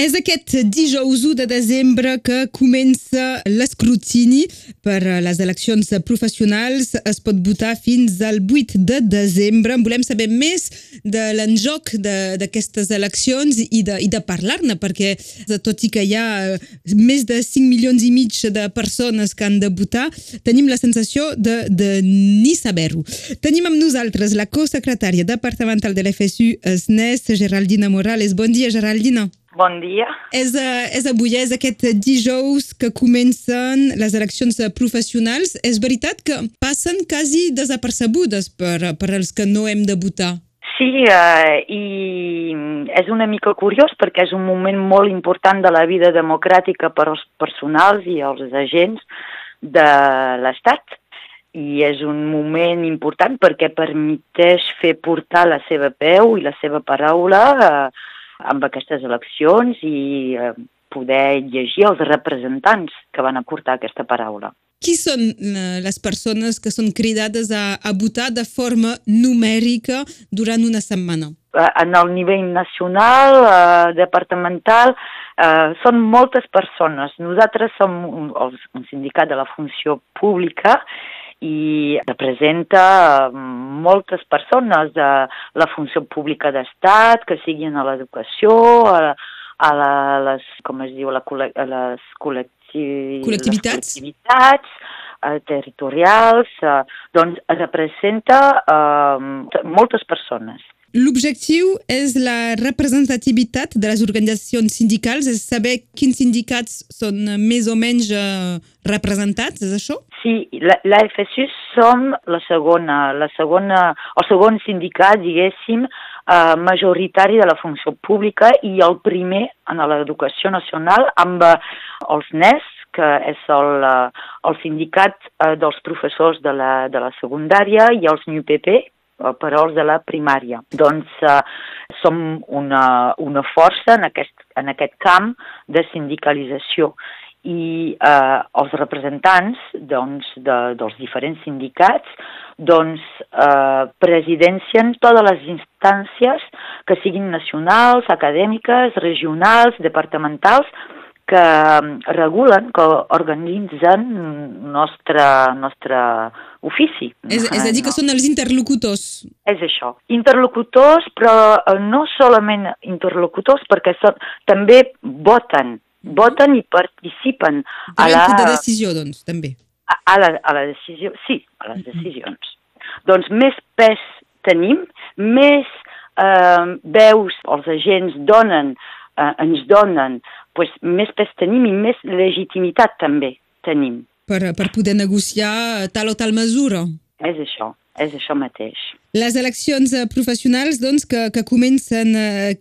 És aquest dijous 1 de desembre que comença l'escrutini per les eleccions professionals. Es pot votar fins al 8 de desembre. En volem saber més de l'enjoc d'aquestes eleccions i de, i de parlar-ne, perquè tot i que hi ha més de 5 milions i mig de persones que han de votar, tenim la sensació de, de ni saber-ho. Tenim amb nosaltres la co-secretària departamental de l'FSU SNES, Geraldina Morales. Bon dia, Geraldina. Bon dia. És, uh, és avui, és aquest dijous que comencen les eleccions professionals. És veritat que passen quasi desapercebudes per, per als que no hem de votar. Sí, eh, i és una mica curiós perquè és un moment molt important de la vida democràtica per als personals i als agents de l'Estat i és un moment important perquè permeteix fer portar la seva peu i la seva paraula eh, amb aquestes eleccions i eh, poder llegir els representants que van aportar aquesta paraula. Qui són eh, les persones que són cridades a, a votar de forma numèrica durant una setmana? Eh, en el nivell nacional, eh, departamental, eh, són moltes persones. Nosaltres som un, un sindicat de la funció pública i representa mm, moltes persones de la funció pública d'estat, que siguin a l'educació, a, a la, les, com es diu, la, a les col·lecti, col·lectivitats, les col·lectivitats eh, territorials, eh, doncs representa eh, moltes persones. L'objectiu és la representativitat de les organitzacions sindicals, és saber quins sindicats són més o menys eh, representats, és això? Sí, la, la FSU som la segona, la segona, el segon sindicat, diguéssim, eh, majoritari de la funció pública i el primer en l'educació nacional amb eh, els NES, que és el, el sindicat dels professors de la, de la secundària i els NUPP, per als de la primària. Doncs eh, som una, una força en aquest, en aquest camp de sindicalització i eh, els representants doncs, de, dels diferents sindicats doncs, eh, presidencien totes les instàncies que siguin nacionals, acadèmiques, regionals, departamentals, que mm, regulen, que organitzen nostre, nostre ofici. És, és a dir, que són els interlocutors. És això. Interlocutors, però eh, no solament interlocutors, perquè són, també voten, voten i participen. a la... de decisió, doncs, també. A, a, la, a la decisió, sí, a les decisions. Doncs més pes tenim, més eh, veus els agents donen, eh, ens donen pues, més pes tenim i més legitimitat també tenim. Per, per poder negociar tal o tal mesura. És això, és això mateix. Les eleccions eh, professionals doncs, que, que comencen, eh,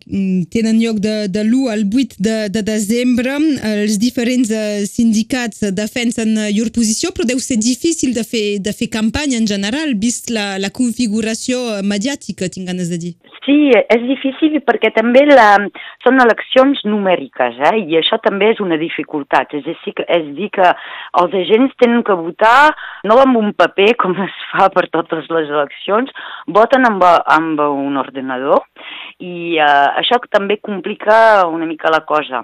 tenen lloc de, de l'1 al 8 de, de desembre. Els diferents eh, sindicats defensen llur posició, però deu ser difícil de fer, de fer campanya en general, vist la, la configuració mediàtica, tinc ganes de dir. Sí, és difícil perquè també la, són eleccions numèriques, eh? i això també és una dificultat. És, dir, és dir, que els agents tenen que votar no amb un paper, com es fa per les eleccions, voten amb, amb un ordenador i eh, això també complica una mica la cosa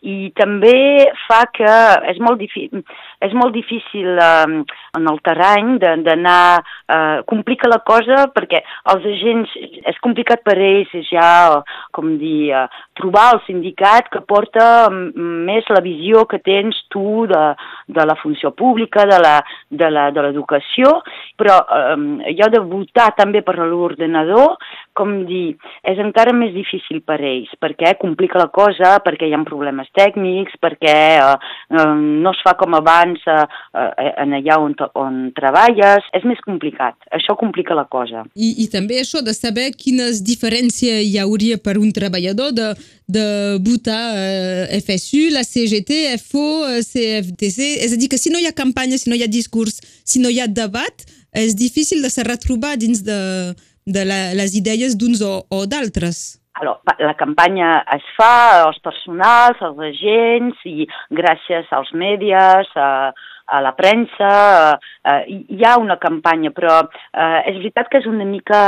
i també fa que és molt, és molt difícil eh, en el terreny d'anar, eh, complica la cosa perquè els agents, és complicat per ells ja, com dir, eh, trobar el sindicat que porta més la visió que tens tu de, de la funció pública, de l'educació, però eh, jo de votar també per l'ordenador, com dir, és encara més difícil per ells, perquè complica la cosa, perquè hi ha problemes tècnics, perquè eh, eh, no es fa com abans eh, eh, en allà on, on treballes, és més complicat, això complica la cosa. I, I també això de saber quines diferències hi hauria per un treballador de, de votar eh, FSU, la CGT, FO, eh, CFTC, és a dir, que si no hi ha campanya, si no hi ha discurs, si no hi ha debat, és difícil de se retrobar dins de, de la, les idees d'uns o, o d'altres. Alors, la campanya es fa als personals, als agents i gràcies als mèdies, a, a la premsa, eh, hi ha una campanya, però eh, és veritat que és una mica,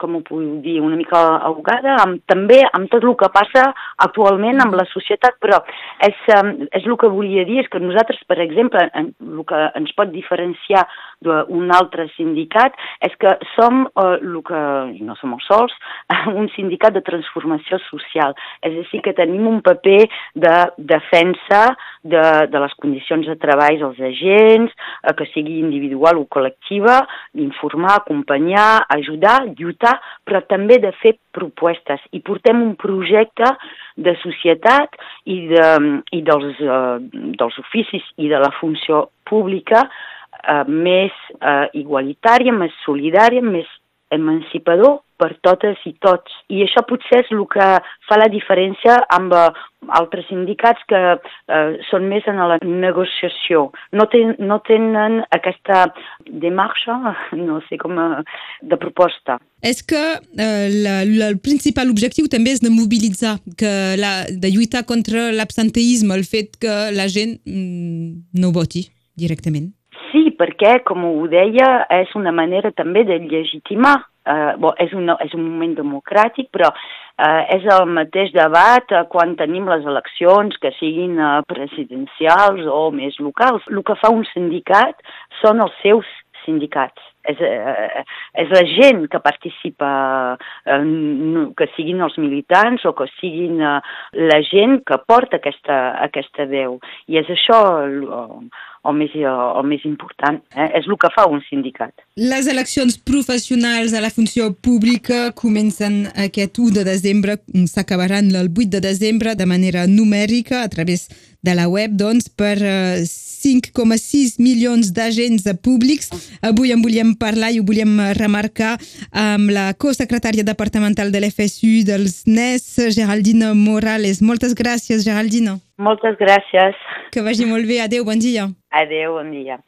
com ho puc dir, una mica ahogada, amb, també amb tot el que passa actualment amb la societat, però és, eh, és el que volia dir, és que nosaltres, per exemple, en, el que ens pot diferenciar d'un altre sindicat és que som eh, el que, no som els sols, un sindicat de transformació social, és a dir, que tenim un paper de defensa de, de les condicions de treball dels agents, eh, que sigui individual o col·lectiva, d'informar, acompanyar, ajudar, lluitar, però també de fer propostes. I portem un projecte de societat i, de, i dels, eh, dels oficis i de la funció pública eh, més eh, igualitària, més solidària, més emancipador per totes i tots. I això potser és el que fa la diferència amb eh, altres sindicats que eh, són més en la negociació. No, ten, no tenen aquesta demarxa, no sé com, eh, de proposta. És que eh, la, la, el principal objectiu també és de mobilitzar, que la, de lluitar contra l'absenteisme, el fet que la gent mm, no voti directament. Perquè, com ho deia, és una manera també de legitimar. Eh, bo, és, un, és un moment democràtic, però eh, és el mateix debat eh, quan tenim les eleccions, que siguin eh, presidencials o més locals. El que fa un sindicat són els seus sindicats. És, eh, és la gent que participa, eh, que siguin els militants o que siguin eh, la gent que porta aquesta, aquesta veu. I és això el, el més, el més important. Eh? És el que fa un sindicat. Les eleccions professionals a la funció pública comencen aquest 1 de desembre, s'acabaran el 8 de desembre de manera numèrica a través de la web doncs, per 5,6 eh, milions d'agents públics. Avui en volíem parlar i ho volíem remarcar amb la co-secretària departamental de l'FSU dels NES, Geraldina Morales. Moltes gràcies, Geraldina. Moltes gràcies. Que vagi molt bé. Adéu, bon dia. Adéu, bon dia.